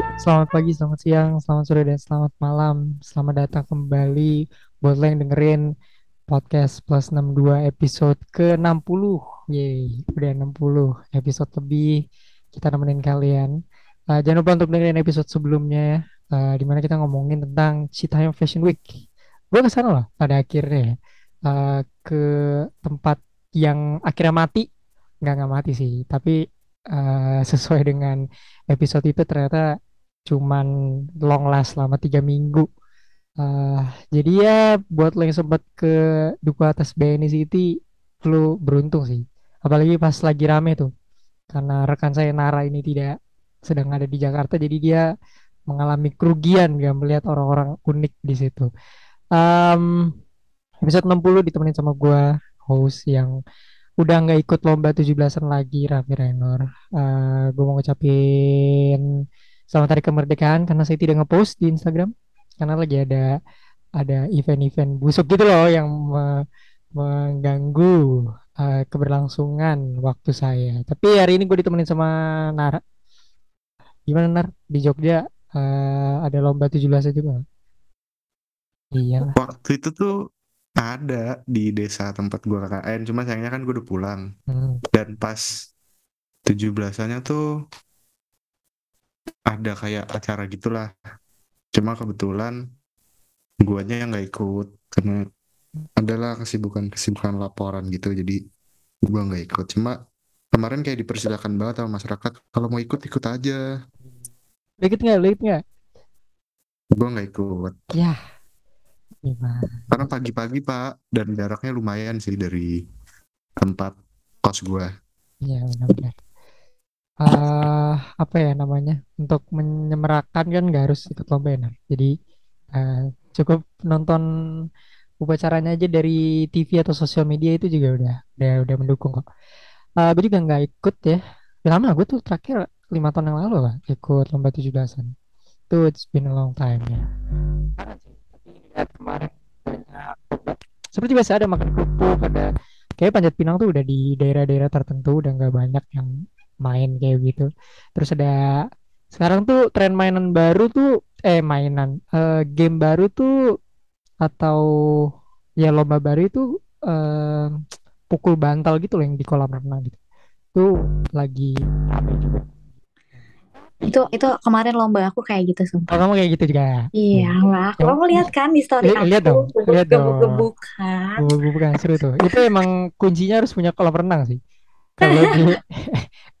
Selamat pagi, selamat siang, selamat sore, dan selamat malam. Selamat datang kembali buat lo yang dengerin podcast plus 62 episode ke-60. Yeay, udah 60 episode lebih kita nemenin kalian. Uh, jangan lupa untuk dengerin episode sebelumnya ya, uh, di mana kita ngomongin tentang Citayam Fashion Week. Gue ke sana loh pada akhirnya uh, ke tempat yang akhirnya mati. Nggak, nggak mati sih, tapi uh, sesuai dengan episode itu ternyata cuman long last selama tiga minggu. Uh, jadi ya buat lo yang sempat ke Duku Atas BNI City, lu beruntung sih. Apalagi pas lagi rame tuh. Karena rekan saya Nara ini tidak sedang ada di Jakarta, jadi dia mengalami kerugian gak melihat orang-orang unik di situ. Um, episode 60 ditemenin sama gua host yang udah nggak ikut lomba 17-an lagi Raffi Renor. Uh, gue mau ngucapin selamat hari kemerdekaan karena saya tidak ngepost di Instagram karena lagi ada ada event-event busuk gitu loh yang me mengganggu uh, keberlangsungan waktu saya. Tapi hari ini gue ditemenin sama Nara. Gimana Nar? Di Jogja uh, ada lomba 17 juga? Iya. Waktu itu tuh ada di desa tempat gue KKN, cuma sayangnya kan gue udah pulang. Hmm. Dan pas 17-annya tuh ada kayak acara gitulah. Cuma kebetulan guanya yang nggak ikut karena adalah kesibukan-kesibukan laporan gitu jadi gua nggak ikut cuma kemarin kayak dipersilakan banget sama masyarakat kalau mau ikut ikut aja ikut nggak ikut nggak gua nggak ikut ya Gimana? Karena pagi-pagi Pak dan jaraknya lumayan sih dari tempat kos gua. Iya benar-benar. Uh, apa ya namanya untuk menyemerakan kan nggak harus ikut lomba ya jadi uh, cukup nonton upacaranya aja dari TV atau sosial media itu juga udah udah udah mendukung kok. Uh, gue juga nggak ikut ya. Lama gue tuh terakhir lima tahun yang lalu lah ikut lomba tujuh belasan. Itu it's been a long time ya. Lihat kemarin banyak seperti biasa ada makan kerupuk ada kayak Panjat Pinang tuh udah di daerah-daerah tertentu udah nggak banyak yang main kayak gitu terus ada sekarang tuh tren mainan baru tuh eh mainan uh, game baru tuh atau ya lomba baru itu uh, pukul bantal gitu loh yang di kolam renang gitu tuh lagi rame juga itu itu kemarin lomba aku kayak gitu sumpah. Oh, kamu kayak gitu juga. Iya lah. Kamu oh. lihat kan di story aku. Lihat dong. Lihat dong. Gebuk-gebukan. Gebuk-gebukan seru tuh. Itu emang kuncinya harus punya kolam renang sih. Kalau di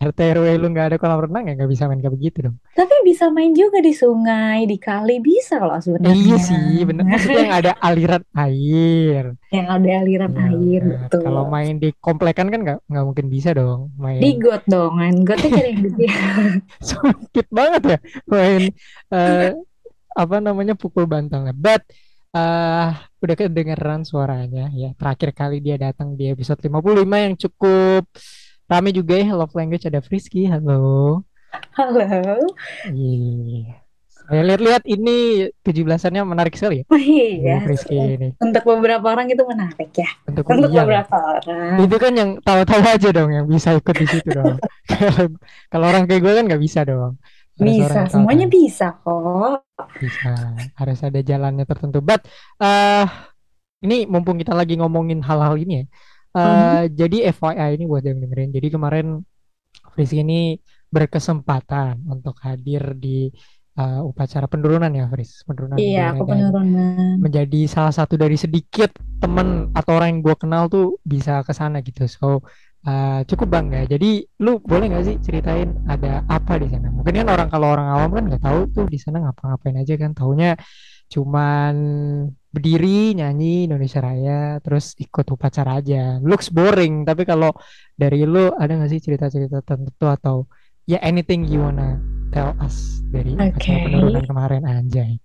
RT RW lu nggak ada kolam renang ya nggak bisa main kayak begitu dong. Tapi bisa main juga di sungai, di kali bisa loh sebenarnya. Iya sih, bener. Maksudnya yang ada aliran air. Yang ada aliran ya, air, betul. Kalau main di komplekan kan nggak nggak mungkin bisa dong main. Di got dong, main gotnya gede. Sakit banget ya main uh, apa namanya pukul bantalnya. But uh, udah kedengeran suaranya ya. Terakhir kali dia datang di episode 55 yang cukup Rame juga ya love language ada Frisky. Halo. Halo. Iya. Saya lihat-lihat ini 17-annya menarik sekali ya. Oh, iya. Frisky ini. Untuk beberapa orang itu menarik ya. Untuk, Untuk iya, beberapa ya. orang. Itu kan yang tahu-tahu aja dong yang bisa ikut di situ dong. Kalau orang kayak gue kan nggak bisa dong. Harus bisa, semuanya tahu. bisa kok. Bisa, harus ada jalannya tertentu. But uh, ini mumpung kita lagi ngomongin hal-hal ini ya Uh. Jadi FYI ini buat yang dengerin. Jadi kemarin Fris ini berkesempatan untuk hadir di uh, upacara penurunan ya Fris. Penurunan. Iya, aku penurunan. Menjadi salah satu dari sedikit temen atau orang yang gue kenal tuh bisa ke sana gitu. So uh, cukup bangga. Jadi lu boleh nggak sih ceritain ada apa di sana? Mungkin kan orang kalau orang awam kan nggak tahu tuh di sana ngapa-ngapain aja kan. Taunya cuman berdiri nyanyi Indonesia Raya terus ikut upacara aja looks boring tapi kalau dari lu ada nggak sih cerita-cerita tertentu atau ya anything you wanna tell us dari okay. acara penurunan kemarin anjay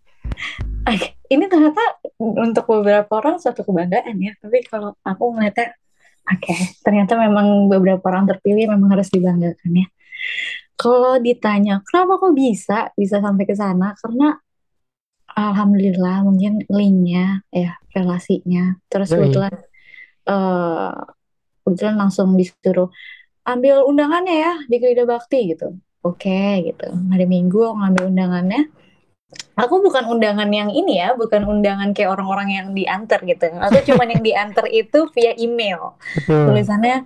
okay. ini ternyata untuk beberapa orang suatu kebanggaan ya tapi kalau aku ngeliatnya oke okay, ternyata memang beberapa orang terpilih memang harus dibanggakan ya kalau ditanya kenapa kok bisa bisa sampai ke sana karena Alhamdulillah mungkin linknya ya relasinya. Terus Yoi. kebetulan uh, kebetulan langsung disuruh ambil undangannya ya di Krida Bakti gitu. Oke gitu. Hari Minggu aku ngambil undangannya. Aku bukan undangan yang ini ya bukan undangan kayak orang-orang yang diantar gitu. Aku cuma yang diantar itu via email. Betul. tulisannya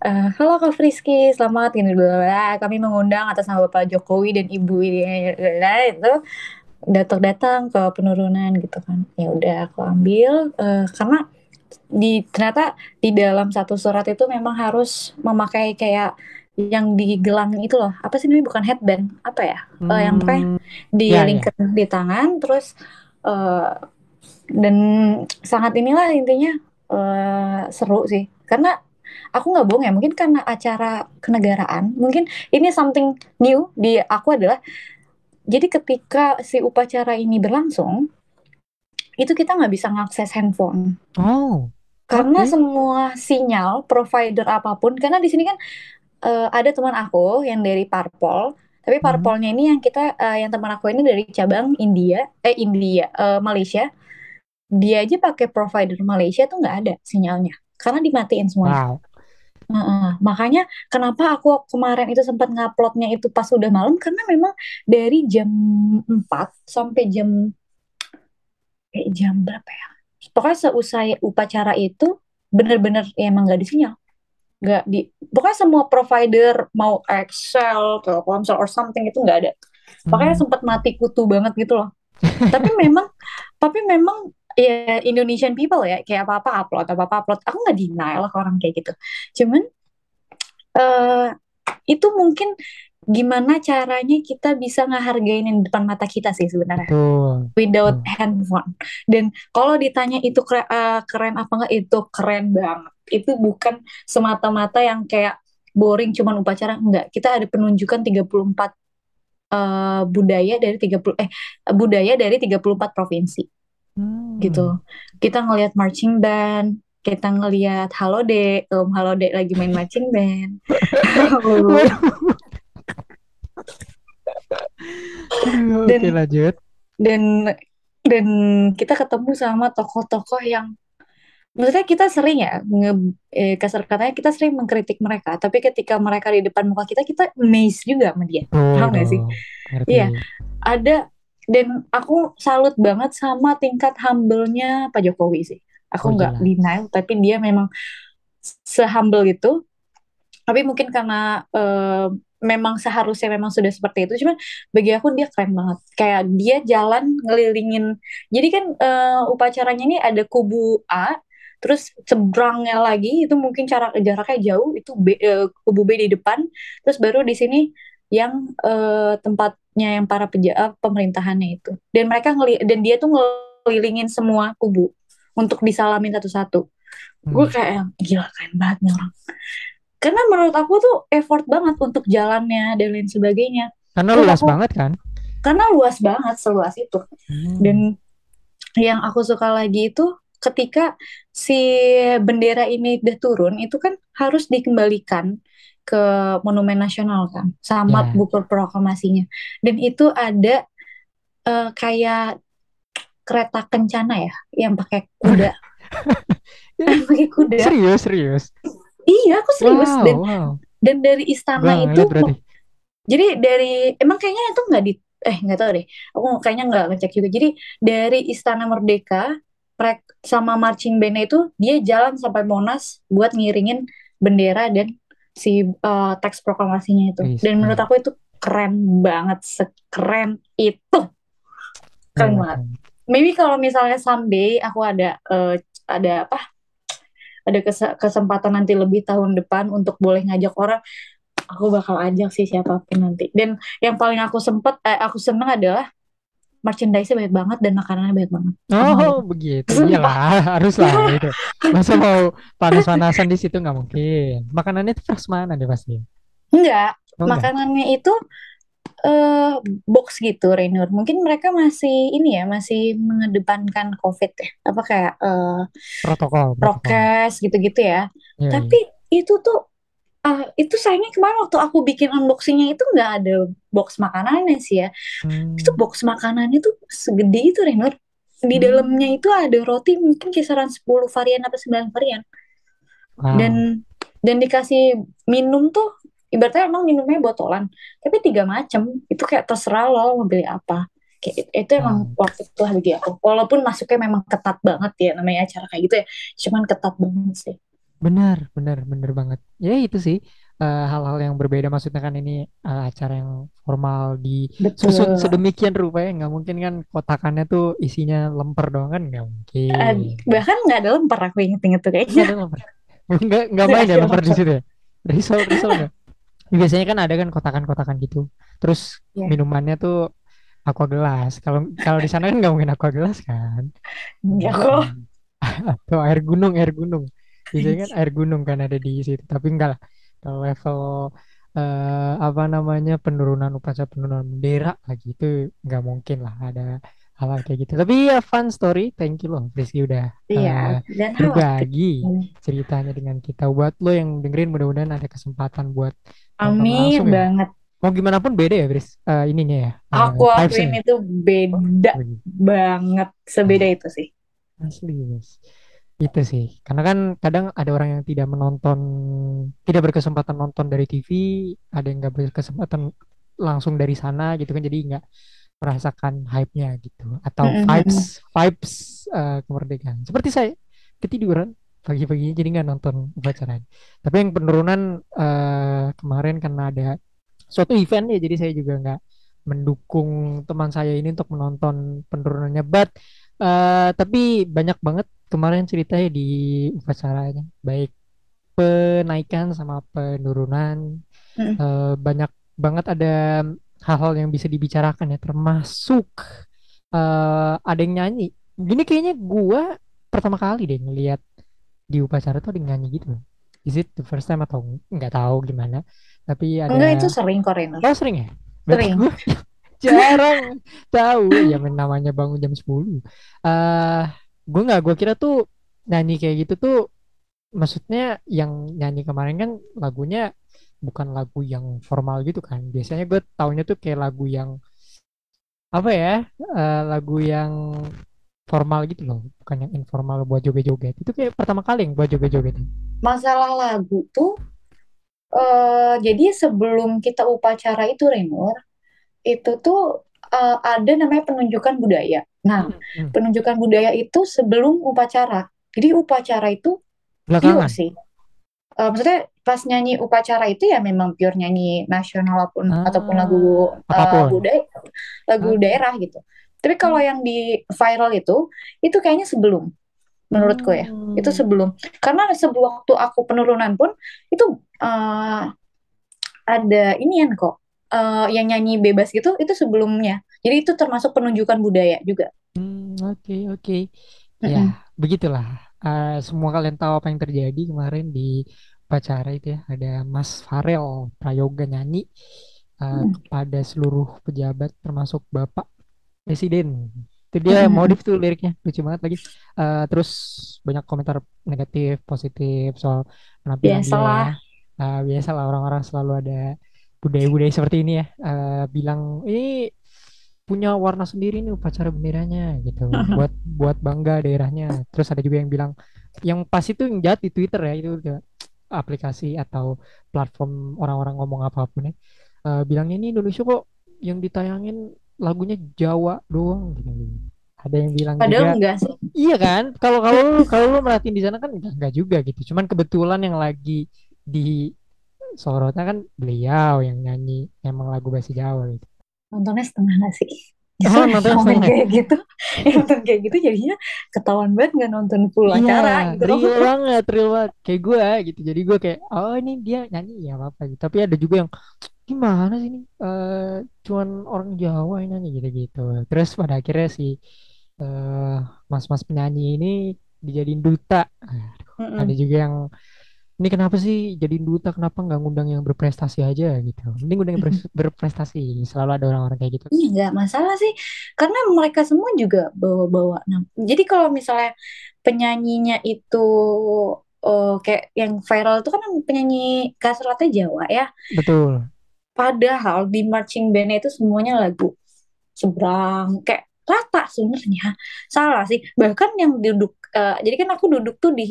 eh, halo Kak Friski selamat ini bla, bla, kami mengundang atas nama Bapak Jokowi dan Ibu ini bla, bla, itu datang-datang ke penurunan gitu kan. Ya udah aku ambil eh, karena di ternyata di dalam satu surat itu memang harus memakai kayak yang digelang itu loh. Apa sih namanya? Bukan headband. Apa ya? Eh, yang pokoknya Hmm, di ya, ya. di tangan terus eh, dan sangat inilah intinya eh, seru sih. Karena aku nggak bohong ya mungkin karena acara kenegaraan mungkin ini something new di aku adalah jadi ketika si upacara ini berlangsung itu kita nggak bisa ngakses handphone Oh, karena Oke. semua sinyal provider apa pun karena di sini kan eh, ada teman aku yang dari Parpol tapi Hmm. Parpolnya ini yang kita eh, yang teman aku ini dari cabang India eh India eh, Malaysia dia aja pakai provider Malaysia tuh nggak ada sinyalnya karena dimatiin semuanya wow. Heeh. makanya kenapa aku kemarin itu sempat nguploadnya itu pas udah malam karena memang dari jam 4 sampai jam eh, jam berapa ya pokoknya seusai upacara itu bener-bener ya emang nggak di sinyal nggak di pokoknya semua provider mau Excel Telkomsel or something itu nggak ada makanya Hmm. sempat mati kutu banget gitu loh tapi memang tapi memang ya Indonesian people ya kayak apa apa upload apa apa upload aku nggak denial lah ke orang kayak gitu cuman eh itu mungkin gimana caranya kita bisa ngehargain yang depan mata kita sih sebenarnya Betul. without Betul. handphone. Dan kalau ditanya itu keren, eh, keren apa enggak, itu keren banget. Itu bukan semata-mata yang kayak boring cuman upacara enggak. Kita ada penunjukan 34 eh, budaya dari 30 eh budaya dari 34 provinsi Hmm. gitu. Kita ngelihat marching band, kita ngelihat Halode, Om Halode lagi main marching band. Dan- Oke lanjut. dan dan kita ketemu sama tokoh-tokoh yang maksudnya kita sering ya nge eh, kasar katanya kita sering mengkritik mereka tapi ketika mereka di depan muka kita kita amazed juga sama dia Betul Paham nggak sih? Iya. ada dan aku salut banget sama tingkat humble-nya Pak Jokowi sih. Aku Oh, nggak jelas. denial tapi dia memang sehumble itu. Tapi mungkin karena eh, memang seharusnya memang sudah seperti itu cuman bagi aku dia keren banget. Kayak dia jalan ngelilingin jadi kan eh, upacaranya ini ada kubu A terus seberangnya lagi itu mungkin cara jaraknya jauh itu B, eh, kubu B di depan terus baru di sini yang eh, tempatnya yang para pejabat pemerintahannya itu dan mereka ngeli dan dia tuh ngelilingin semua kubu untuk disalamin satu-satu Hmm. gue kayak gila keren banget nih orang karena menurut aku tuh effort banget untuk jalannya dan lain sebagainya Karena Terus luas aku- banget kan. karena luas banget seluas itu Hmm. dan yang aku suka lagi itu ketika si bendera ini udah turun itu kan harus dikembalikan ke monumen nasional kan sama Ya. buku proklamasinya dan itu ada eh, kayak kereta kencana ya yang pakai kuda yang pakai kuda Serius, serius. iya aku serius Wow, dan wow. dan dari istana nggak itu berarti. jadi dari emang kayaknya itu nggak di eh nggak tahu deh aku kayaknya nggak ngecek juga jadi dari istana merdeka sama marching band itu dia jalan sampai monas buat ngiringin bendera dan si eh, teks proklamasinya itu Wis, dan menurut keren. aku itu keren banget sekeren itu keren Iya, banget keren. maybe kalau misalnya someday aku ada eh, ada apa ada kese- kesempatan nanti lebih tahun depan untuk boleh ngajak orang aku bakal ajak sih siapa pun nanti dan yang paling aku sempet eh, aku seneng adalah merchandise banyak banget dan makanannya banyak banget Oh, begitu. Iyalah, harus lah itu. Masa mau panas-panasan di situ nggak mungkin. Makanannya itu fresh mana deh pasti. enggak Oh, enggak. makanannya itu eh box gitu Rainur mungkin mereka masih ini ya masih mengedepankan covid ya apa kayak eh, Protokol, protokol. prokes gitu-gitu ya Iya, iya. Tapi itu tuh ah, itu sayangnya kemarin waktu aku bikin unboxingnya itu nggak ada box makanannya sih ya. Hmm. Itu box makanannya tuh segede itu Renur. Di Hmm. dalamnya itu ada roti mungkin kisaran 10 varian apa 9 varian. Wow. Dan dan dikasih minum tuh ibaratnya emang minumnya botolan tapi tiga macam itu kayak terserah lo mau beli apa kayak itu emang waktu itu lah bagi aku walaupun masuknya memang ketat banget ya namanya acara kayak gitu ya cuman ketat banget sih Benar, benar, benar banget. Ya itu sih eh, hal-hal yang berbeda. Maksudnya kan ini eh, acara yang formal disusun betul sedemikian rupa ya. Nggak mungkin kan kotakannya tuh isinya lemper doang kan? Nggak Eh, mungkin. bahkan nggak ada lemper aku inget-inget tuh Nggak kayaknya ada lemper. Nggak, nggak main ya ada lemper di lemper situ ya. Risol, risol nggak? Biasanya kan ada kan kotakan-kotakan gitu. Terus ya minumannya tuh aqua gelas. Kalau kalau di sana kan nggak mungkin aqua gelas kan? Gitu. kok Atau air gunung, air gunung. Biasanya kan air gunung kan ada di situ. Tapi enggak lah. Kalau level eh, apa namanya penurunan upacara penurunan bendera lagi itu nggak mungkin lah ada hal-hal kayak gitu. Tapi ya fun story. Thank you loh, Rizky udah iya eh, dan hal berbagi ceritanya dengan kita. Buat lo yang dengerin mudah-mudahan ada kesempatan buat amin langsung ya. banget Mau gimana pun beda ya, Bris. Eh, ininya ya. eh, aku akuin itu Oh, beda begitu. banget sebeda itu sih Asli, Bris. Itu sih. Karena kan kadang ada orang yang tidak menonton, tidak berkesempatan nonton dari TV, ada yang nggak berkesempatan langsung dari sana gitu kan, jadi nggak merasakan hype-nya gitu. Atau vibes, vibes eh, kemerdekaan. Seperti saya, ketiduran pagi-paginya jadi nggak nonton upacaranya. Tapi yang penurunan eh, kemarin karena ada suatu event ya, jadi saya juga nggak mendukung teman saya ini untuk menonton penurunannya. But eh, tapi banyak banget kemarin ceritanya di upacaranya, baik penaikan sama penurunan. Eh, banyak banget ada hal-hal yang bisa dibicarakan ya, termasuk eh, ada yang nyanyi. Gini kayaknya gua pertama kali deh ngelihat di upacara tuh ada yang nyanyi gitu. Is it the first time atau nggak tahu gimana? Tapi enggak itu ada sering kok Reno Oh sering ya? Berarti sering gue jarang tahu ya namanya bangun jam 10. Eh gue nggak gue kira tuh nyanyi kayak gitu tuh maksudnya yang nyanyi kemarin kan lagunya bukan lagu yang formal gitu kan. Biasanya gue taunya tuh kayak lagu yang apa ya? eh, lagu yang formal gitu loh, bukan yang informal buat joget-joget. Itu kayak pertama kali yang buat joget-joget. masalah lagu tuh eh jadi sebelum kita upacara itu Renur itu tuh eh, ada namanya penunjukan budaya nah Hmm, hmm. penunjukan budaya itu sebelum upacara jadi upacara itu pure Belakangan. sih Eh, maksudnya pas nyanyi upacara itu ya memang pure nyanyi nasional ataupun ataupun lagu Ah, apa pun. budaya lagu Ah, daerah gitu tapi kalau hmm. yang di viral itu itu kayaknya sebelum menurutku ya itu Hmm. sebelum karena sebelum waktu aku penurunan pun itu eh, ada inian kok eh, yang nyanyi bebas gitu itu sebelumnya jadi itu termasuk penunjukan budaya juga Hmm, oke oke. Mm-mm. Ya, begitulah. Eh, semua kalian tahu apa yang terjadi kemarin di upacara itu ya. Ada Mas Farel Prayoga nyanyi eh, Mm-mm. kepada seluruh pejabat termasuk Bapak Presiden. Itu dia Mm-mm. modif tuh liriknya, lucu banget lagi. Eh, terus banyak komentar negatif, positif soal penampilan dia ya. biasalah Eh, biasalah orang-orang selalu ada budaya-budaya seperti ini ya. Eh, bilang ini punya warna sendiri nih upacara benderanya gitu. Buat buat bangga daerahnya. Terus ada juga yang bilang yang pas itu yang jahat di Twitter ya itu aplikasi atau platform orang-orang ngomong apa pun ya. Eh, bilangnya ini Indonesia kok yang ditayangin lagunya Jawa doang gitu. Ada yang bilang padahal juga enggak sih. Iya kan? Kalau kalau lu kalau lu merhatiin di sana kan enggak, enggak juga gitu. Cuman kebetulan yang lagi di sorotnya kan beliau yang nyanyi emang lagu bahasa Jawa gitu nontonnya setengah nggak sih Oh, justru nontonnya yang setengah. kayak gitu yang nonton kayak gitu jadinya ketahuan banget nggak nonton full Iya, acara gitu real banget, real banget. Kayak gue gitu. Jadi gue kayak, oh ini dia nyanyi ya apa gitu. Tapi ada juga yang gimana sih ini? Eh, cuman orang Jawa yang nyanyi gitu-gitu. Terus pada akhirnya si eh, mas-mas penyanyi ini dijadiin duta. Aduh, Mm-mm. ada juga yang ini kenapa sih jadiin duta? Kenapa nggak ngundang yang berprestasi aja gitu? Mending ngundang yang ber- berprestasi. Selalu ada orang-orang kayak gitu. Iya nggak masalah sih karena mereka semua juga bawa-bawa nama. Jadi kalau misalnya penyanyinya itu oh, kayak yang viral itu kan penyanyi kasratnya Jawa ya. Betul. Padahal di marching band itu semuanya lagu seberang kayak rata sebenarnya. Salah sih. Bahkan yang duduk eh, jadi kan aku duduk tuh di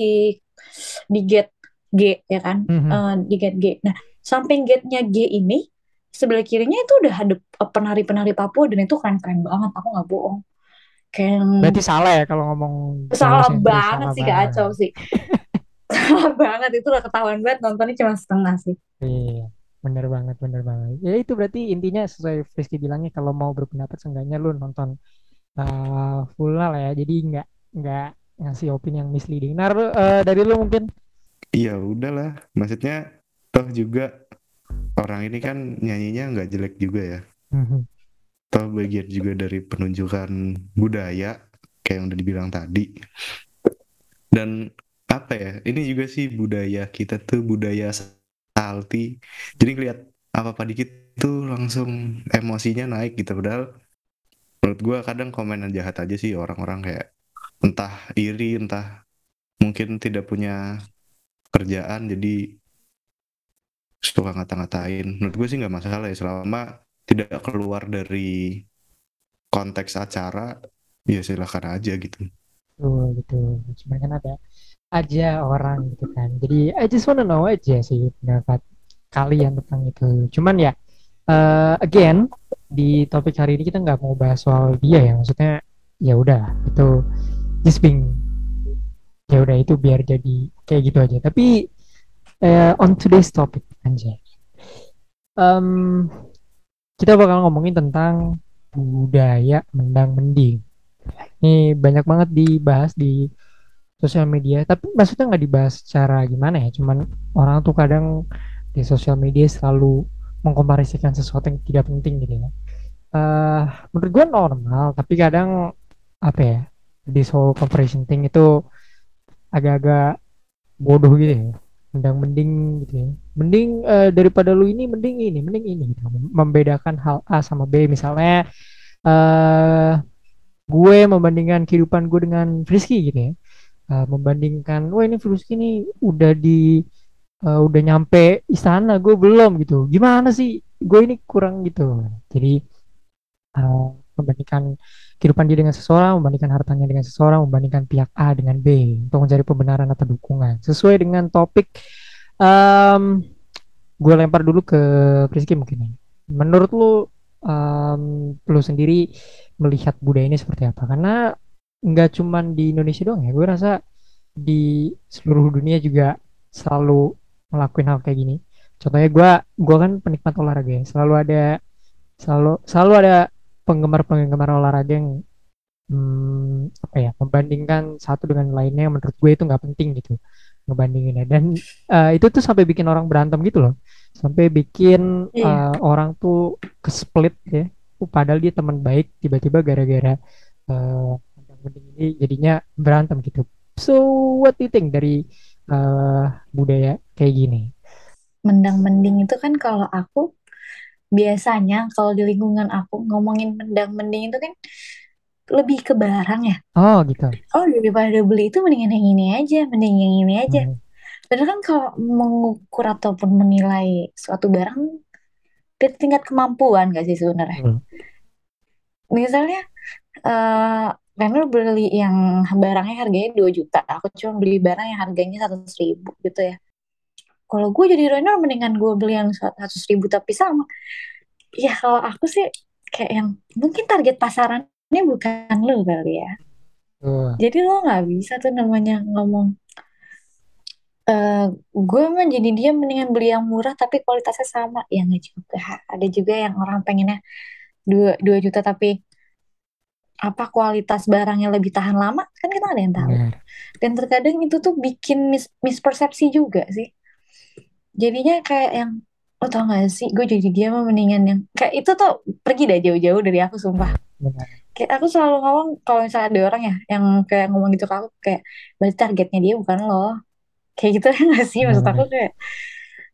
di gate G ya kan? Mhm. Eh, di gate G. Nah samping gate-nya G ini sebelah kirinya itu udah ada eh, penari-penari Papua dan itu keren-keren banget. Aku nggak bohong. Kayak yang Berarti salah ya kalau ngomong salah banget salah sih kacau sih. Salah banget. Itu udah ketahuan banget nontonnya cuma setengah sih. Iya, bener banget, bener banget. Ya itu berarti intinya sesuai Rizky bilangnya kalau mau berpendapat seenggaknya lu nonton uh, full lah ya. Jadi nggak nggak ngasih opini yang misleading. Nah, lu, eh, dari lu mungkin Iya udahlah, maksudnya toh juga orang ini kan nyanyinya nggak jelek juga ya. Mhm. Toh bagian juga dari penunjukan budaya kayak yang udah dibilang tadi. Dan apa ya? Ini juga sih budaya kita tuh budaya salty. Jadi ngeliat apa-apa dikit tuh langsung emosinya naik gitu. Padahal menurut gua kadang komenan jahat aja sih orang-orang kayak entah iri, entah mungkin tidak punya kerjaan jadi suka ngata-ngatain. Menurut gue sih nggak masalah ya selama tidak keluar dari konteks acara ya silahkan aja gitu. tuh gitu. Cuman kan ada aja orang gitu kan. Jadi I just wanna know aja sih pendapat kalian tentang itu. Cuman ya eh, again di topik hari ini kita nggak mau bahas soal dia ya. Maksudnya ya udah itu just being ya udah itu biar jadi kayak gitu aja. Tapi eh, on today's topic anjay. Em, kita bakal ngomongin tentang budaya mendang mending. Ini banyak banget dibahas di sosial media, tapi maksudnya nggak dibahas secara gimana ya, cuman orang tuh kadang di sosial media selalu mengkomparasikan sesuatu yang tidak penting gitu ya. Eh, menurut gue normal, tapi kadang apa ya, di soal comparison thing itu agak-agak bodoh gitu ya. Mending mending gitu ya. Mending eh, daripada lu ini, mending ini, mending ini gitu. Membedakan hal A sama B misalnya eh gue membandingkan kehidupan gue dengan Frisky gitu ya Uh, membandingkan wah ini Frisky ini udah di uh, udah nyampe istana gue belum gitu gimana sih gue ini kurang gitu jadi uh, membandingkan kehidupan dia dengan seseorang membandingkan hartanya dengan seseorang membandingkan pihak A dengan B. Untuk mencari pembenaran atau dukungan. Sesuai dengan topik um, gue lempar dulu ke Frisky mungkin. Menurut lu um, lu sendiri melihat budaya ini seperti apa? Karena nggak cuman di Indonesia doang ya gue rasa di seluruh dunia juga selalu ngelakuin hal kayak gini. Contohnya gue gue kan penikmat olahraga ya. Selalu ada selalu selalu ada penggemar-penggemar olahraga yang hmm, apa ya membandingkan satu dengan lainnya yang menurut gue itu nggak penting gitu ngebandinginnya dan eh, itu tuh sampai bikin orang berantem gitu loh sampai bikin Iya. eh, orang tuh kesplit ya padahal dia teman baik tiba-tiba gara-gara eh, mending ini jadinya berantem gitu. So what do you think dari eh, budaya kayak gini? mendang mending itu kan kalau aku biasanya kalau di lingkungan aku ngomongin mendang mending itu kan lebih ke barang ya Oh gitu. oh daripada beli itu mendingan yang ini aja mending yang ini aja Hmm. Padahal kan kalau mengukur ataupun menilai suatu barang dari tingkat kemampuan gak sih sebenarnya Hmm. misalnya eh Renal beli yang barangnya harganya 2 juta aku cuma beli barang yang harganya seratus ribu gitu ya kalau gue jadi Renal mendingan gue beli yang seratus ribu tapi sama. Ya kalau aku sih kayak yang mungkin target pasarannya bukan lo kali ya. Tuh. jadi lo nggak bisa tuh namanya ngomong eh gue mah jadi dia mendingan beli yang murah tapi kualitasnya sama. Ya nggak juga. Ada juga yang orang pengennya dua dua juta tapi apa kualitas barangnya lebih tahan lama? Kan kita ada yang tahu. Benar. dan terkadang itu tuh bikin mis mispersepsi juga sih jadinya kayak yang lo tau gak sih gue jadi dia mah mendingan yang kayak itu tuh pergi dah jauh-jauh dari aku sumpah Benar. kayak aku selalu ngomong kalau misalnya ada orang ya yang kayak ngomong gitu ke aku kayak berarti targetnya dia bukan lo kayak gitu kan gak sih maksud aku kayak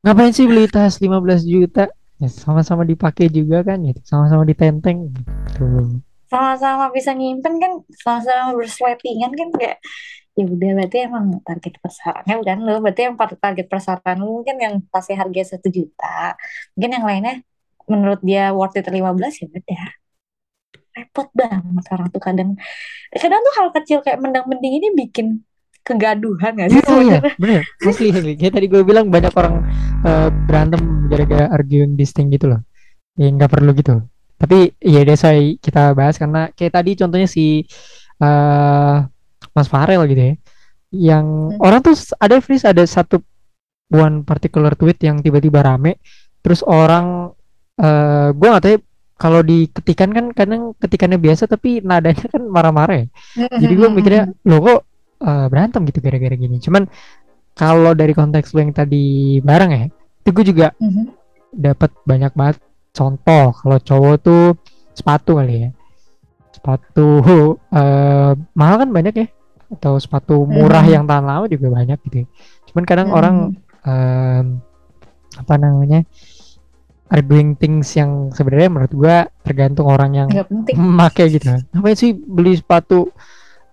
Ngapain sih beli tas 15 juta? Ya, sama-sama dipakai juga kan ya, sama-sama ditenteng. Tuh. sama-sama bisa nyimpen kan sama-sama bersletingan kan kayak ya udah berarti emang target pasarannya bukan lo berarti yang target pasaran lo mungkin yang tasnya harga satu juta mungkin yang lainnya menurut dia worth it 15 ya udah repot banget orang tuh kadang kadang tuh hal kecil kayak mendang mending ini bikin kegaduhan gak sih Iya, iya, bener. Asli. Kayak tadi gue bilang banyak orang eh, berantem gara-gara arguing this thing gitu loh. Ya nggak perlu gitu. Tapi ya that's why kita bahas karena kayak tadi contohnya si eh Mas Farel gitu ya. Yang Hmm. orang tuh ada freeze ada satu one particular tweet yang tiba-tiba rame. Terus orang eh gue nggak tahu ya, kalau diketikan kan kadang ketikannya biasa tapi nadanya kan marah-marah ya. Jadi gue mikirnya lo kok eh, berantem gitu gara-gara gini. Cuman kalau dari konteks lo yang tadi bareng ya, itu gue juga Mhm. dapat banyak banget contoh. Kalau cowok tuh sepatu kali ya, sepatu eh, mahal kan banyak ya, atau sepatu murah Mhm. yang tahan lama juga banyak gitu. ya. Cuman kadang Mhm. orang em, apa namanya arguing things yang sebenarnya menurut gue tergantung orang yang memakai gitu ngapain sih beli sepatu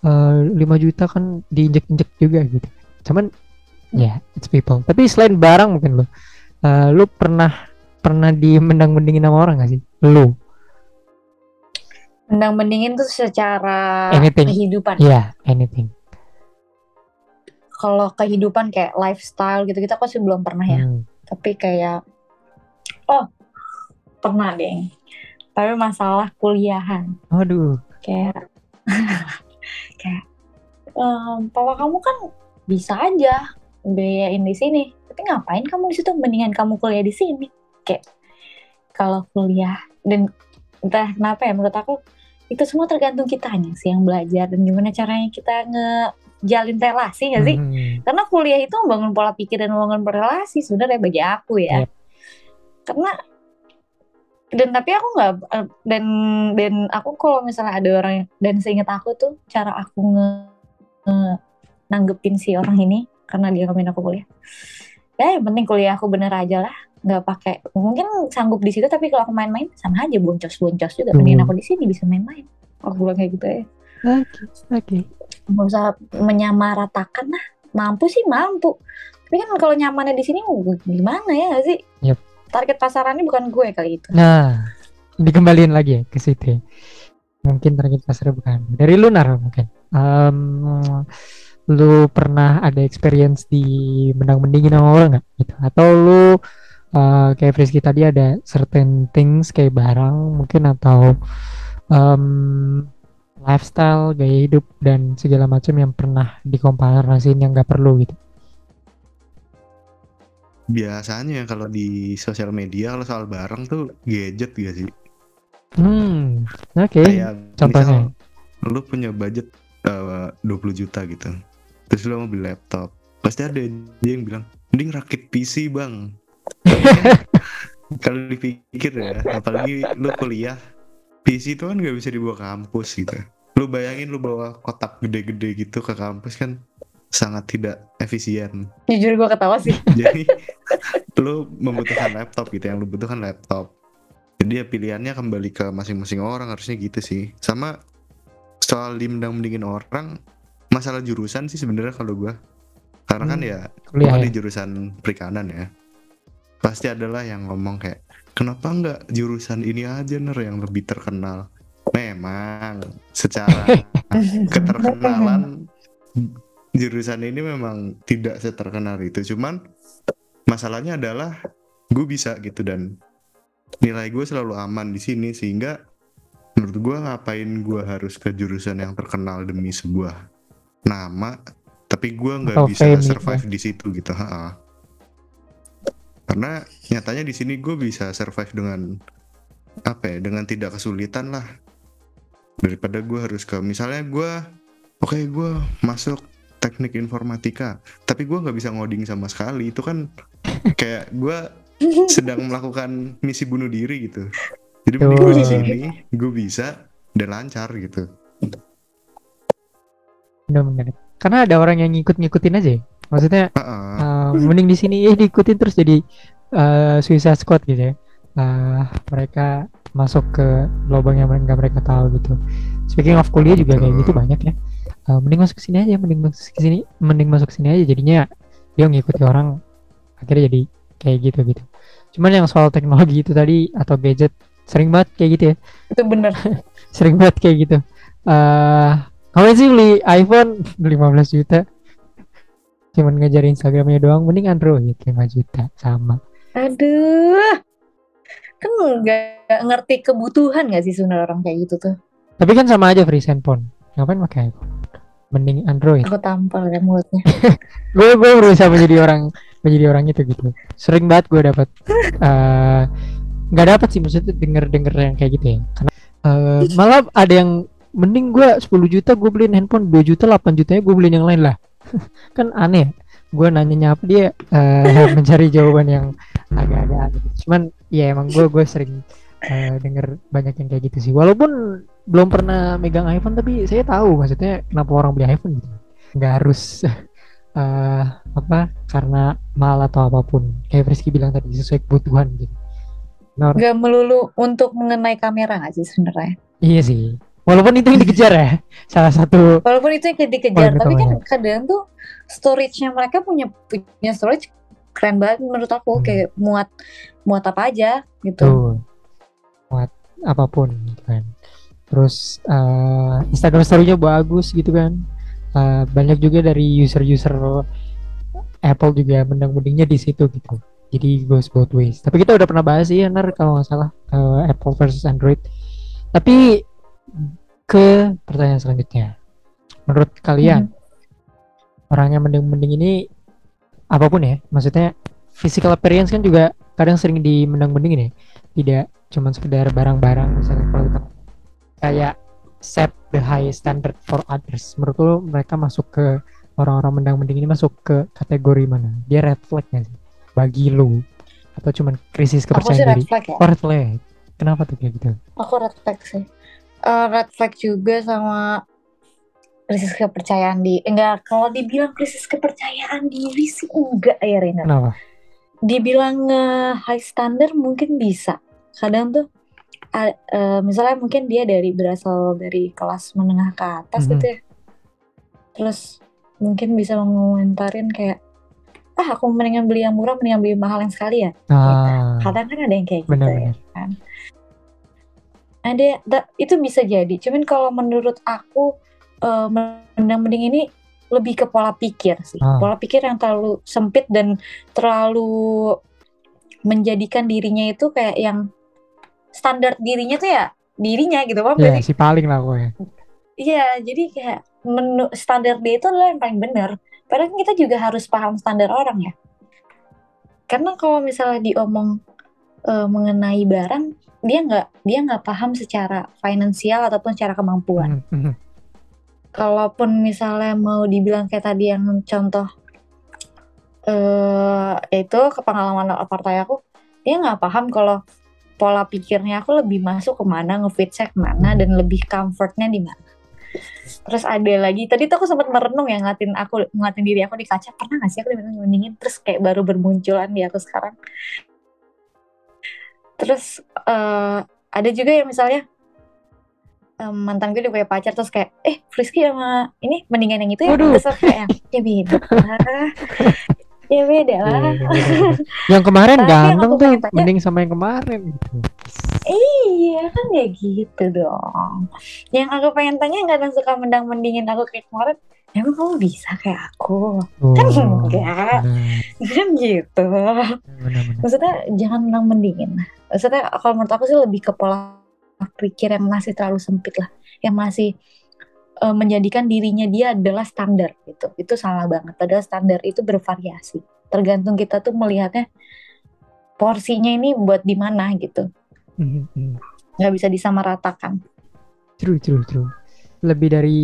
eh, 5 juta kan diinjek-injek juga gitu cuman ya it's people tapi selain barang mungkin lo eh, lu pernah pernah di mendang-mendingin sama orang gak sih lu Mendang mendingin tuh secara Anything. kehidupan. ya anything Kalau kehidupan kayak lifestyle gitu kita pasti belum pernah ya. Hmm. Tapi kayak oh pernah deh. Tapi masalah kuliahan aduh kayak kayak "Em, papa kamu kan bisa aja biayain di sini tapi ngapain kamu di situ mendingan kamu kuliah di sini kayak kalau kuliah dan entah kenapa ya menurut aku itu semua tergantung kitanya sih yang belajar dan gimana caranya kita ngejalin relasi ya sih Hmm. karena kuliah itu membangun pola pikir dan membangun relasi sebenarnya bagi aku ya Yep. karena dan tapi aku nggak eh, dan dan aku kalau misalnya ada orang yang- dan seingat aku tuh cara aku nge, nge- nanggepin si orang ini karena dia ngapain aku kuliah ya yang penting kuliah aku bener aja lah nggak pakai mungkin sanggup di situ tapi kalau aku main-main sama aja boncos boncos juga. Mendingan aku di sini bisa main-main. Aku bilang kayak gitu ya. Oke oke. Nggak usah menyamaratakan lah. Mampu sih mampu. Tapi kan kalau nyamannya di sini mau gimana ya nggak sih? Yep. target pasarannya bukan gue kali itu. Nah dikembaliin lagi ya ke situ ya. mungkin target pasarnya bukan. Dari lunar mungkin. Em, lu pernah ada experience di mendang-mendingin sama orang nggak? Gitu. Atau lu eh, kayak Frisky tadi ada certain things kayak barang mungkin atau em, lifestyle gaya hidup dan segala macam yang pernah dikomparasiin yang nggak perlu gitu Biasanya kalau di sosial media kalau soal barang tuh gadget gak sih? hmm oke Kayak contohnya. lu punya budget eh, 20 juta gitu. Terus lu mau beli laptop. Pasti ada yang bilang, "Mending rakit PC, Bang." Kalau dipikir ya, apalagi lu kuliah, PC itu kan nggak bisa dibawa ke kampus gitu. Lu bayangin lu bawa kotak gede-gede gitu ke kampus kan sangat tidak efisien. jujur gue ketawa sih Jadi lu membutuhkan laptop gitu yang lu butuhkan laptop. Jadi ya pilihannya kembali ke masing-masing orang harusnya gitu sih. Sama soal dimendang mendingin orang, masalah jurusan sih sebenarnya kalau gua. Karena kan Hmm, ya kuliah ya di jurusan perikanan ya. Pasti adalah yang ngomong kayak kenapa nggak jurusan ini aja ner yang lebih terkenal. Memang secara keterkenalan jurusan ini memang tidak seterkenal itu cuman masalahnya adalah gue bisa gitu dan nilai gue selalu aman di sini sehingga menurut gue ngapain gue harus ke jurusan yang terkenal demi sebuah nama tapi gue nggak bisa gitu. survive di situ gitu ha karena nyatanya di sini gue bisa survive dengan apa ya dengan tidak kesulitan lah. Daripada gue harus ke misalnya gue oke gue masuk teknik informatika tapi gue nggak bisa ngoding sama sekali. Itu kan kayak gue sedang melakukan misi bunuh diri gitu. Jadi mending gue di sini gue bisa dan lancar gitu. Benar-benar. Karena ada orang yang ngikut-ngikutin aja ya. maksudnya Heeh. Uh, mending di sini eh diikutin terus jadi uh, Suicide Squad gitu ya. Uh, mereka masuk ke lubang yang nggak mereka tahu gitu. Speaking of kuliah juga kayak gitu banyak ya. Uh, mending masuk ke sini aja, mending masuk ke sini, mending masuk ke sini aja jadinya dia ngikuti orang akhirnya jadi kayak gitu gitu. Cuman yang soal teknologi itu tadi atau gadget sering banget kayak gitu ya. itu bener Sering banget kayak gitu. Eh, ngapain sih beli iPhone 15 juta? Cuman ngejar Instagramnya doang mending Android 5 juta sama. Aduh. Kan nggak ngerti kebutuhan gak sih sebenarnya orang kayak gitu tuh. tapi kan sama aja free handphone ngapain pakai iPhone? Mending Android. Aku tampal ya mulutnya. gue gue berusaha menjadi orang menjadi orang itu gitu. Sering banget gue dapat eh, nggak dapat sih maksudnya denger denger yang kayak gitu ya. Karena eh, malah ada yang mending gue 10 juta gue beliin handphone 2 juta 8 jutanya gue beliin yang lain lah kan aneh gue nanya apa dia eh, mencari jawaban yang agak-agak aneh. Cuman ya emang gue gue sering eh, denger banyak yang kayak gitu sih. Walaupun belum pernah megang iPhone tapi saya tahu maksudnya kenapa orang beli iPhone gitu. Nggak harus eh apa karena mahal atau apa pun. Kayak Rizky bilang tadi sesuai kebutuhan gitu. Nah, Gak melulu untuk mengenai kamera gak sih sebenarnya? iya sih walaupun itu yang dikejar ya salah satu. Walaupun itu yang dikejar, tapi kan kadang tuh storage-nya mereka punya punya storage keren banget menurut aku Hmm. kayak muat muat apa aja gitu. tuh buat apa pun gitu kan. Terus eh, Instagram story-nya bagus gitu kan. Eh, banyak juga dari user-user Apple juga mendang-mendingnya di situ gitu. Jadi goes both ways. Tapi kita udah pernah bahas sih ya Nar kalau nggak salah eh, Apple versus Android. Tapi ke pertanyaan selanjutnya. Menurut kalian orang yang mending-mending ini apa pun ya maksudnya physical appearance kan juga kadang sering di mendang-mendingin ya tidak cuma sekedar barang-barang misalnya kalau kita kayak set the high standard for others. Menurut lo mereka masuk ke orang-orang mendang-mending ini masuk ke kategori mana? Dia red flag nggak sih? Bagi lo atau cuman krisis Aku sih kepercayaan red diri? flag ya. oh red flag. Kenapa tuh kayak gitu? Aku red flag sih. Eh, red flag juga sama krisis kepercayaan di enggak kalau dibilang krisis kepercayaan diri sih enggak ya Rina. kenapa Dibilang eh, high standard mungkin bisa. Kadang tuh a- eh, misalnya mungkin dia dari berasal dari kelas menengah ke atas Mhm. gitu ya. Terus mungkin bisa ngomentarin kayak ah aku mendingan beli yang murah mendingan beli mahal yang sekali ya. ah Kadang kan ada yang kayak gitu ya. benar-benar ada da- itu bisa jadi. Cuman kalau menurut aku eh, mending mending ini lebih ke pola pikir sih. Ah. pola pikir yang terlalu sempit dan terlalu menjadikan dirinya itu kayak yang standar dirinya tuh ya dirinya gitu. Kan ya si paling lah gue iya jadi kayak menu standar dia itu adalah yang paling benar. Padahal kan kita juga harus paham standar orang ya. Karena kalau misalnya diomong eh, mengenai barang dia nggak dia nggak paham secara finansial ataupun secara kemampuan. Mhm, mhm. kalaupun misalnya mau dibilang kayak tadi yang contoh eh itu ke pengalaman partai aku dia nggak paham kalau pola pikirnya aku lebih masuk ke mana ngefit saya ke mana dan lebih comfortnya di mana. Terus ada lagi tadi tuh aku sempat merenung ya ngeliatin aku ngeliatin diri aku di kaca pernah nggak sih aku dibanding terus kayak baru bermunculan di aku sekarang terus eh, ada juga yang misalnya em, mantan gue udah punya pacar terus kayak eh Frisky sama ini mendingan yang itu ya. Waduh. terus kayak ya beda lah. Ya beda Iya, lah. iya, iya, yang kemarin ganteng tuh mending sama yang kemarin gitu. Iya kan ya gitu dong. Yang aku pengen tanya nggak ada suka mendang mendingin aku kayak kemarin emang kamu bisa kayak aku? Kan Oh, enggak. benar, kan gitu. Benar, benar. maksudnya jangan menang mendingin. Maksudnya kalau menurut aku sih lebih ke pola pikir yang masih terlalu sempit lah. Yang masih eh, menjadikan dirinya dia adalah standar gitu. Itu salah banget. Padahal standar itu bervariasi. Tergantung kita tuh melihatnya porsinya ini buat di mana gitu. Mhm, mhm. nggak bisa disamaratakan. True, true, true. Lebih dari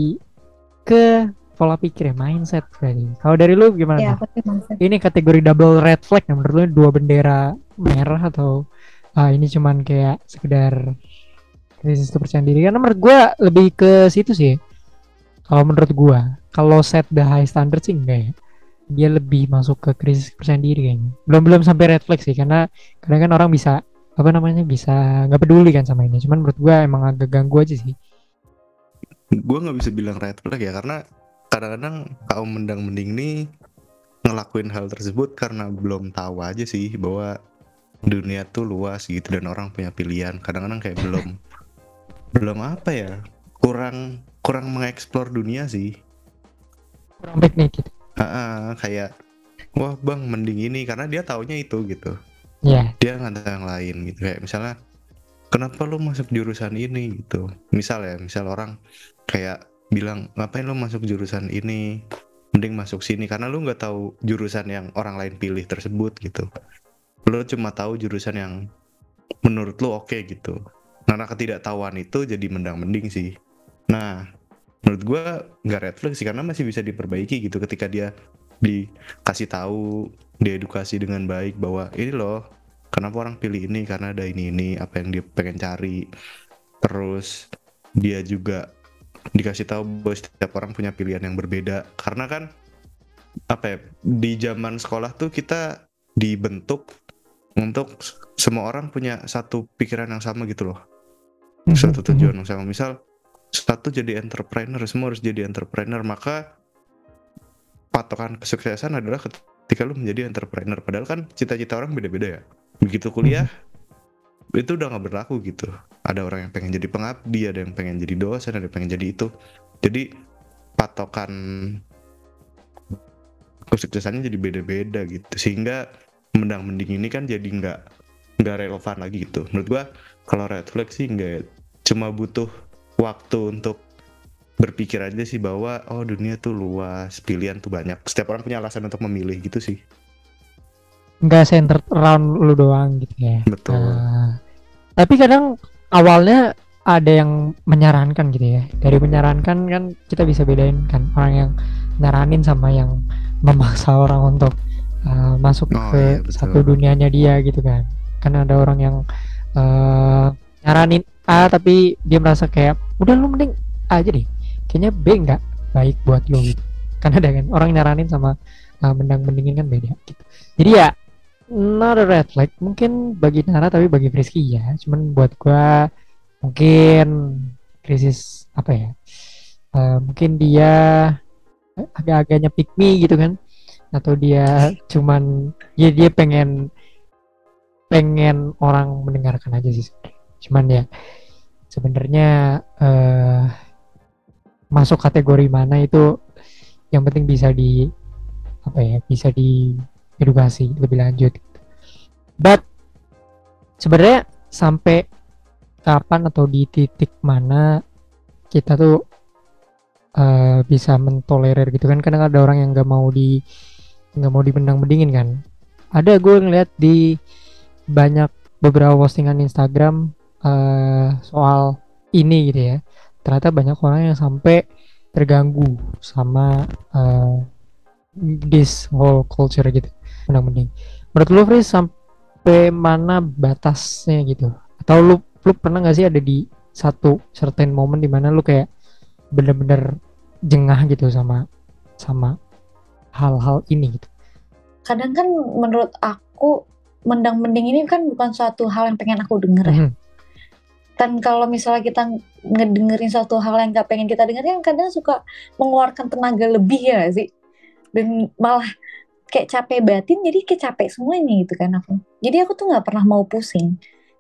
ke pola pikir ya, mindset berarti. Kalau dari lu gimana? ya mindset. Ini kategori double red flag ya menurut lu dua bendera merah atau ah, ini cuman kayak sekedar krisis kepercayaan diri? Karena menurut gua lebih ke situ sih. Kalau menurut gua, kalau set the high standard sih enggak ya. Dia lebih masuk ke krisis kepercayaan diri kayaknya. Belum belum sampai red flag sih karena kadang kan orang bisa apa namanya bisa nggak peduli kan sama ini. Cuman menurut gua emang agak ganggu aja sih. gue nggak bisa bilang red flag ya karena kadang-kadang kaum mendang mending nih ngelakuin hal tersebut karena belum tahu aja sih bahwa dunia tuh luas gitu dan orang punya pilihan. Kadang-kadang kayak belum belum apa ya kurang kurang mengeksplor dunia sih. Kurang piknik gitu. Kayak wah bang mending ini karena dia taunya itu gitu. Ya dia nggak tahu yang lain gitu. Kayak misalnya kenapa lu masuk jurusan ini? gitu. Misal ya misal orang kayak bilang ngapain lu masuk jurusan ini? Mending masuk sini karena lu nggak tahu jurusan yang orang lain pilih tersebut gitu. Lu cuma tahu jurusan yang menurut lu oke gitu. Karena ketidaktahuan itu jadi mendang mending sih. Nah menurut gua nggak red flag sih karena masih bisa diperbaiki gitu. Ketika dia dikasih tahu diedukasi dengan baik bahwa ini loh kenapa orang pilih ini? Karena ada ini ini apa yang dia pengen cari. Terus dia juga dikasih tahu bahwa setiap orang punya pilihan yang berbeda. Karena kan apa ya di zaman sekolah tuh kita dibentuk untuk semua orang punya satu pikiran yang sama gitu loh. Satu tujuan yang sama. Misal satu jadi entrepreneur semua harus jadi entrepreneur. Maka patokan kesuksesan adalah ketika lu menjadi entrepreneur. Padahal kan cita-cita orang beda-beda ya. Begitu kuliah itu udah nggak berlaku gitu. Ada orang yang pengen jadi pengabdi ada yang pengen jadi dosen ada yang pengen jadi itu. Jadi patokan kesuksesannya jadi beda-beda gitu. Sehingga mendang mending ini kan jadi nggak nggak relevan lagi gitu. Menurut gua kalau red flag sih nggak. Cuma butuh waktu untuk berpikir aja sih bahwa oh dunia tuh luas pilihan tuh banyak. Setiap orang punya alasan untuk memilih gitu sih nggak centered around lu doang gitu ya betul Nah, tapi kadang awalnya ada yang menyarankan gitu ya. Dari menyarankan kan kita bisa bedain kan orang yang nyaranin sama yang memaksa orang untuk uh, masuk Oh, ke iya, betul. satu dunianya dia gitu kan. Kan ada orang yang uh, nyaranin A tapi dia merasa kayak udah lu mending A aja deh. Kayaknya B nggak baik buat lu gitu. Kan ada kan orang nyaranin sama uh, mendang-mendingin kan beda gitu. Jadi ya not a red flag. Mungkin bagi Nara tapi bagi Frisky ya cuman buat gua mungkin krisis apa ya? Eh, mungkin dia agak-agaknya pick me gitu kan? Atau dia cuman ya dia pengen pengen orang mendengarkan aja sih cuman ya sebenarnya eh masuk kategori mana itu yang penting bisa di apa ya bisa di edukasi lebih lanjut. But sebenarnya sampai kapan atau di titik mana kita tuh eh, bisa mentolerir gitu kan? Kadang ada orang yang nggak mau di nggak mau dipendang mendingin kan? Ada gue ngeliat di banyak beberapa postingan Instagram eh, soal ini gitu ya. Ternyata banyak orang yang sampai terganggu sama eh, this whole culture gitu mendang mending menurut lu Fris sampai mana batasnya gitu atau lu lu pernah nggak sih ada di satu certain moment di mana lu kayak bener-bener jengah gitu sama sama hal-hal ini gitu kadang kan menurut aku mendang mending ini kan bukan suatu hal yang pengen aku denger ya. Mhm. Dan kalau misalnya kita ngedengerin suatu hal yang gak pengen kita dengerin, kan kadang suka mengeluarkan tenaga lebih ya sih. Dan malah kayak capek batin, jadi kayak capek semuanya gitu kan aku. Jadi aku tuh nggak pernah mau pusing.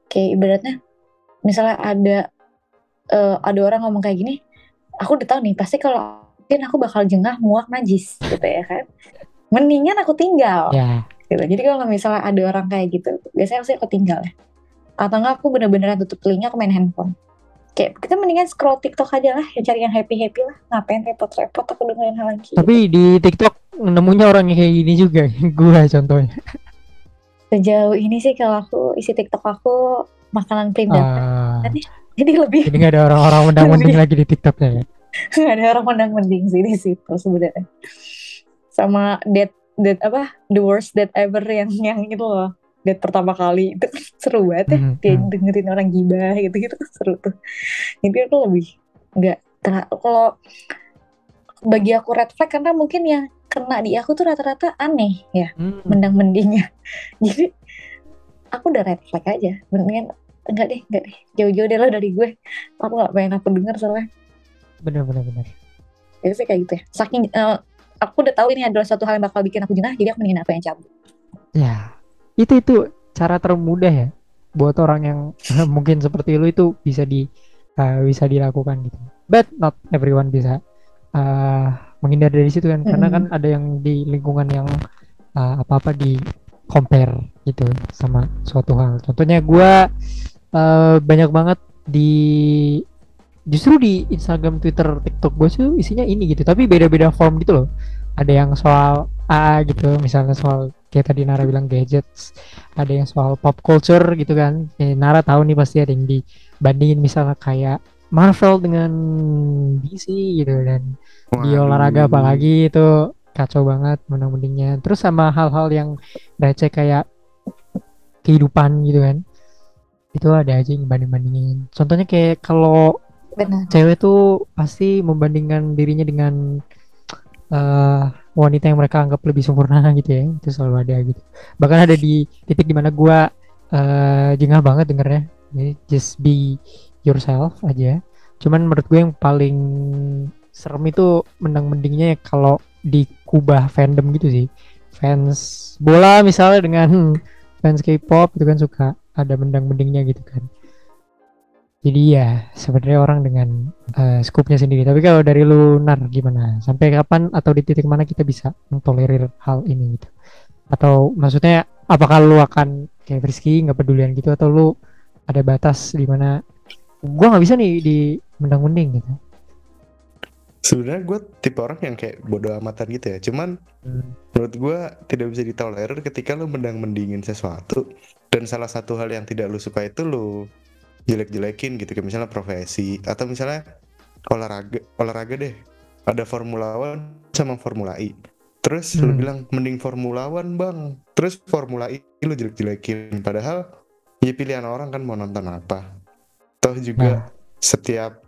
Kayak ibaratnya, misalnya ada eh, ada orang ngomong kayak gini, aku udah tahu nih pasti kalau mungkin aku bakal jengah, muak, najis gitu ya kan. Mendingan aku tinggal ya gitu. Jadi kalau misalnya ada orang kayak gitu, biasanya pasti aku tinggal ya. Atau enggak aku bener-bener tutup telinga, aku main handphone. Kayak kita mendingan scroll TikTok aja lah, ya cari yang happy-happy lah. Ngapain repot-repot aku dengerin hal yang gitu. tapi di TikTok nemunya orang yang kayak gini juga gua contohnya Sejauh ini sih kalau aku isi TikTok aku makanan perindah. Ah, Jadi lebih jadi nggak ada orang-orang mendang-mending lagi di TikToknya ya nggak ada orang mendang mending sih di situ sebenarnya. Sama date date apa the worst date ever yang yang itu loh date pertama kali. Itu seru banget ya. Mhm, dia mhm. dengerin orang gibah gitu gitu seru tuh. Jadi aku lebih nggak kalau bagi aku red flag karena mungkin yang kena di aku tuh rata-rata aneh ya Hmm. mendang mendingnya jadi aku udah red flag aja. Mendingan enggak deh enggak deh. Jauh-jauh deh lo dari gue. Aku nggak pengen aku denger soalnya. Bener bener bener. Biasanya kayak gitu ya. Saking eh, aku udah tahu ini adalah suatu hal yang bakal bikin aku jengah jadi aku mendingan aku yang cabut. Ya itu itu cara termudah ya buat orang yang mungkin seperti lu itu bisa di uh, bisa dilakukan gitu. But not everyone bisa uh, menghindar dari situ kan. Karena kan ada yang di lingkungan yang uh, apa-apa di compare gitu sama suatu hal. Contohnya gua uh, banyak banget di justru di Instagram Twitter TikTok gue sih isinya ini gitu. Tapi beda-beda form gitu loh. Ada yang soal A gitu misalnya soal kayak tadi Nara bilang gadgets ada yang soal pop culture gitu kan eh, Nara tahu nih pasti ada yang dibandingin misalnya kayak Marvel dengan DC gitu dan di Waduh. olahraga apalagi itu kacau banget menang mendingnya terus sama hal-hal yang receh kayak kehidupan gitu kan itu ada aja yang banding bandingin contohnya kayak kalau Benar. cewek tuh pasti membandingkan dirinya dengan eh, wanita yang mereka anggap lebih sempurna gitu ya itu selalu ada gitu. Bahkan ada di titik di mana gua eh jengah banget dengernya. Jadi, just be yourself aja. Cuman menurut gue yang paling serem itu mendang mendingnya ya kalau di kubah fandom gitu sih. Fans bola misalnya dengan fans K-pop itu kan suka ada mendang mendingnya gitu kan jadi ya sebenarnya orang dengan eh, skupnya sendiri. Tapi kalau dari lu Nar gimana? Sampai kapan atau di titik mana kita bisa mentolerir hal ini gitu? Atau maksudnya apakah lu akan kayak Rizky nggak pedulian gitu atau lu ada batas di mana gua nggak bisa nih di mendang-mending gitu? Sebenarnya gue tipe orang yang kayak bodo amatan gitu ya. Cuman Hmm. menurut gue tidak bisa ditolerir ketika lu mendang-mendingin sesuatu dan salah satu hal yang tidak lu suka itu lu jelek-jelekin gitu kayak misalnya profesi atau misalnya olahraga olahraga deh. Ada Formula One sama Formula E terus lu Hmm. bilang mending Formula One bang. Terus Formula E lu jelek-jelekin. Padahal ya pilihan orang kan mau nonton apa. Toh juga setiap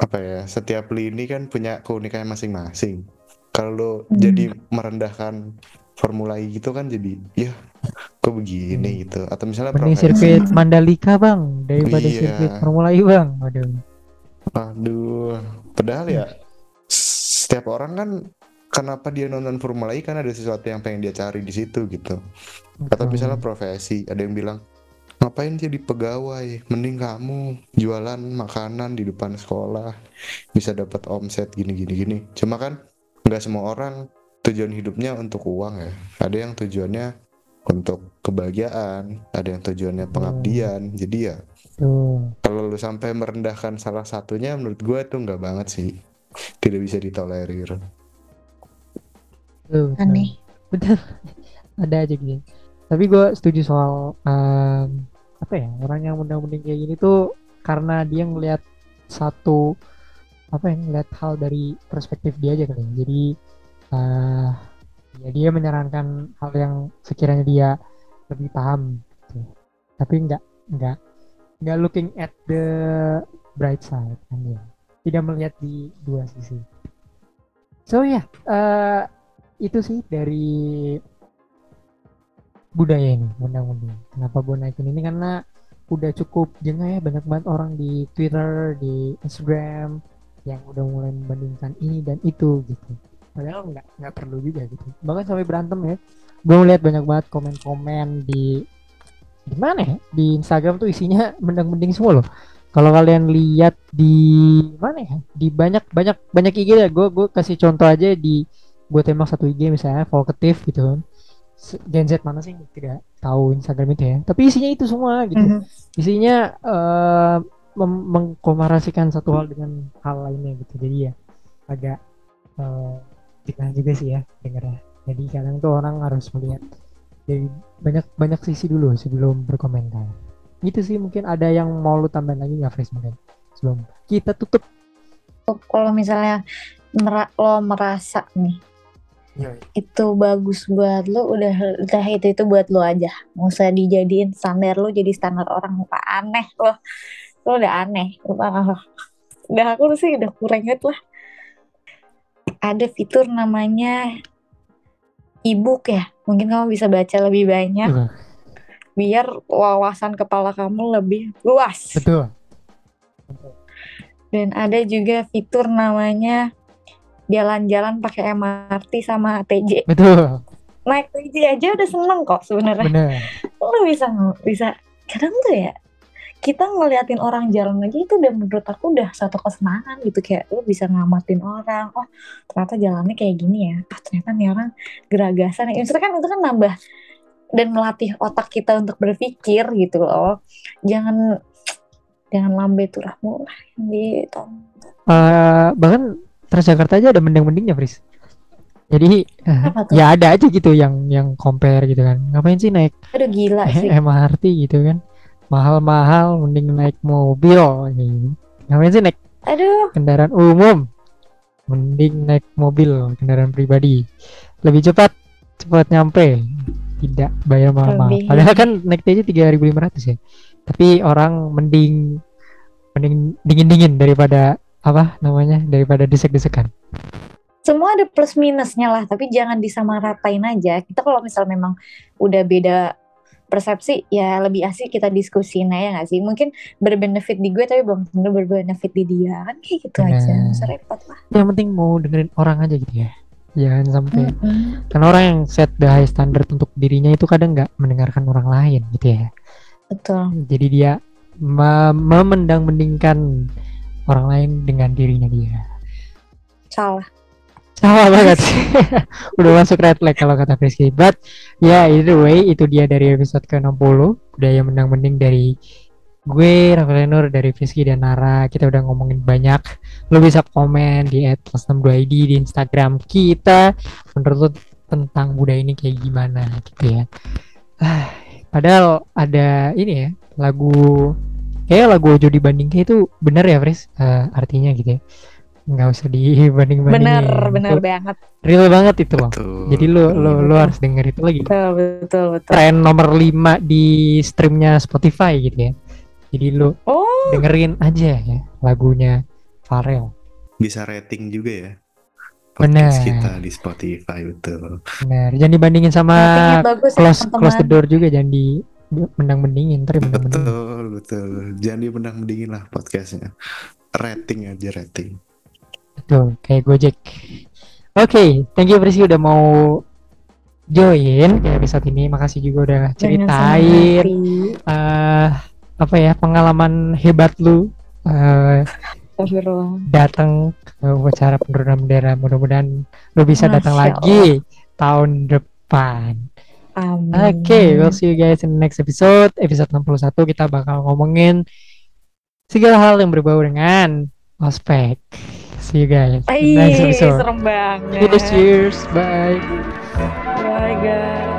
apa ya setiap lini kan punya keunikannya masing-masing. Kalau lu Hmm. jadi merendahkan Formula E gitu kan jadi ya kok begini gitu atau misalnya Mending sirkuit Mandalika bang daripada Iya. sirkuit Formula E bang. Waduh. Aduh, padahal ya setiap orang kan kenapa dia nonton Formula E kan ada sesuatu yang pengen dia cari di situ gitu. Atau misalnya profesi, ada yang bilang ngapain jadi pegawai, mending kamu jualan makanan di depan sekolah bisa dapat omset gini gini gini. Cuma kan nggak semua orang tujuan hidupnya untuk uang ya. Ada yang tujuannya untuk kebahagiaan, ada yang tujuannya pengabdian. Jadi ya Tuh. kalau lu sampai merendahkan salah satunya menurut gue itu nggak banget sih tidak bisa ditolerir Tuh, tuh. Aneh. Betul. Ada aja gitu. Tapi gue setuju soal em, apa ya orang yang mendang-mending kayak gini tuh karena dia ngelihat satu apa ya ngelihat hal dari perspektif dia aja kali. ya. Jadi eh ya dia menyarankan hal yang sekiranya dia lebih paham. gitu. Tapi nggak nggak nggak looking at the bright side kan ya. Tidak melihat di dua sisi. So ya, eh itu sih dari budaya ini undang-undang. Kenapa gue naikin ini karena udah cukup jengah ya banyak banget orang di Twitter, di Instagram yang udah mulai membandingkan ini dan itu gitu. Padahal nggak nggak perlu juga gitu. Bahkan sampai berantem ya. Gue ngeliat banyak banget komen-komen di di mana ya? Di Instagram tuh isinya mendang-mending semua loh. Kalau kalian lihat di mana ya? Di banyak banyak banyak IG ya. Gue gue kasih contoh aja di gue tembak satu IG misalnya Volkatif gitu kan. Gen Z mana sih tidak tahu Instagram itu ya. Tapi isinya itu semua gitu. Mhm. Isinya eh mem- mengkomparasikan satu hal dengan hal lainnya gitu. Jadi ya agak eh fitnah juga sih ya dengarnya. Jadi kadang tuh orang harus melihat dari banyak banyak sisi dulu sebelum berkomentar. Itu sih mungkin ada yang mau lu tambahin lagi nggak Fris mungkin? Sebelum kita tutup. Kalau misalnya mera- lo merasa nih itu bagus buat lo udah udah itu itu buat lo aja. Nggak usah dijadiin standar lo jadi standar orang. Apa aneh lo? Lo udah aneh. Udah, udah aku sih udah kurang banget lah ada fitur namanya ebook ya mungkin kamu bisa baca lebih banyak Betul. biar wawasan kepala kamu lebih luas Betul. dan ada juga fitur namanya jalan-jalan pakai MRT sama TJ Betul. naik TJ aja udah seneng kok sebenarnya Bener. lu bisa bisa kadang tuh ya kita ngeliatin orang jalan aja itu udah menurut aku udah satu kesenangan gitu kayak lu bisa ngamatin orang. Oh ternyata jalannya kayak gini ya. Ah ternyata nih orang geragasan ya. Maksudnya kan itu kan nambah dan melatih otak kita untuk berpikir gitu loh. Jangan jangan lambe turahmu lah gitu Eh, bahkan Transjakarta aja ada mending-mendingnya, Fris. Jadi ya ada aja gitu yang yang compare gitu kan. Ngapain sih naik aduh gila sih. MRT gitu kan? Mahal-mahal mending naik mobil. gitu. Ngapain sih naik aduh kendaraan umum? Mending naik mobil, kendaraan pribadi. Lebih cepat, cepat nyampe. Tidak bayar mahal-mahal. Padahal kan naik aja 3.500 ya. Tapi orang mending mending dingin-dingin daripada apa namanya? daripada desek-desekan. semua ada plus minusnya lah tapi jangan disamaratain aja kita kalau misal memang udah beda persepsi ya lebih asik kita diskusiin aja nggak sih mungkin berbenefit di gue tapi belum tentu berbenefit di dia kan kayak gitu aja nggak usah repot lah Yang penting mau dengerin orang aja gitu ya. Jangan sampai Mm-mm. karena orang yang set the high standard untuk dirinya itu kadang nggak mendengarkan orang lain gitu ya. betul Jadi dia me- memendang-mendingkan orang lain dengan dirinya dia. salah Sama banget. Udah masuk red flag kalau kata Frisky. But ya either way itu dia dari episode ke-60. Udah yang mendang-mending dari gue Rafael Nur dari Frisky dan Nara. Kita udah ngomongin banyak. Lo bisa komen di @plus62id di Instagram kita. Menurut tentang budaya ini kayak gimana gitu ya. Ah, padahal ada ini ya lagu kayak lagu Ojo dibanding kayak itu bener ya Fris Eh, artinya gitu ya nggak usah dibanding-bandingin bener bener Itu banget real banget itu loh Betul. jadi lo lo lo Betul. harus denger itu lagi betul betul betul tren nomor 5 di streamnya Spotify gitu ya jadi lo oh dengerin aja ya lagunya Pharrell bisa rating juga ya. Benar. Podcast kita di Spotify betul. benar jangan dibandingin sama bagus ya close teman-teman close the door juga jangan di mendang mendingin ntar mendang mendingin Betul, betul. Jangan dipendang mendingin lah podcastnya. Rating aja rating. Betul, kayak Gojek. Oke, thank you Prisi udah mau join ke episode ini. Makasih juga udah ceritain eh apa ya pengalaman hebat lu Astagfirullah. datang ke acara penurunan bendera. Mudah-mudahan lu bisa datang lagi tahun depan. Oke, we'll see you guys in the next episode. Episode 61 kita bakal ngomongin segala hal yang berbau dengan ospek. See you guys Ih, episode. serem banget. Cheers, cheers, bye. Bye guys.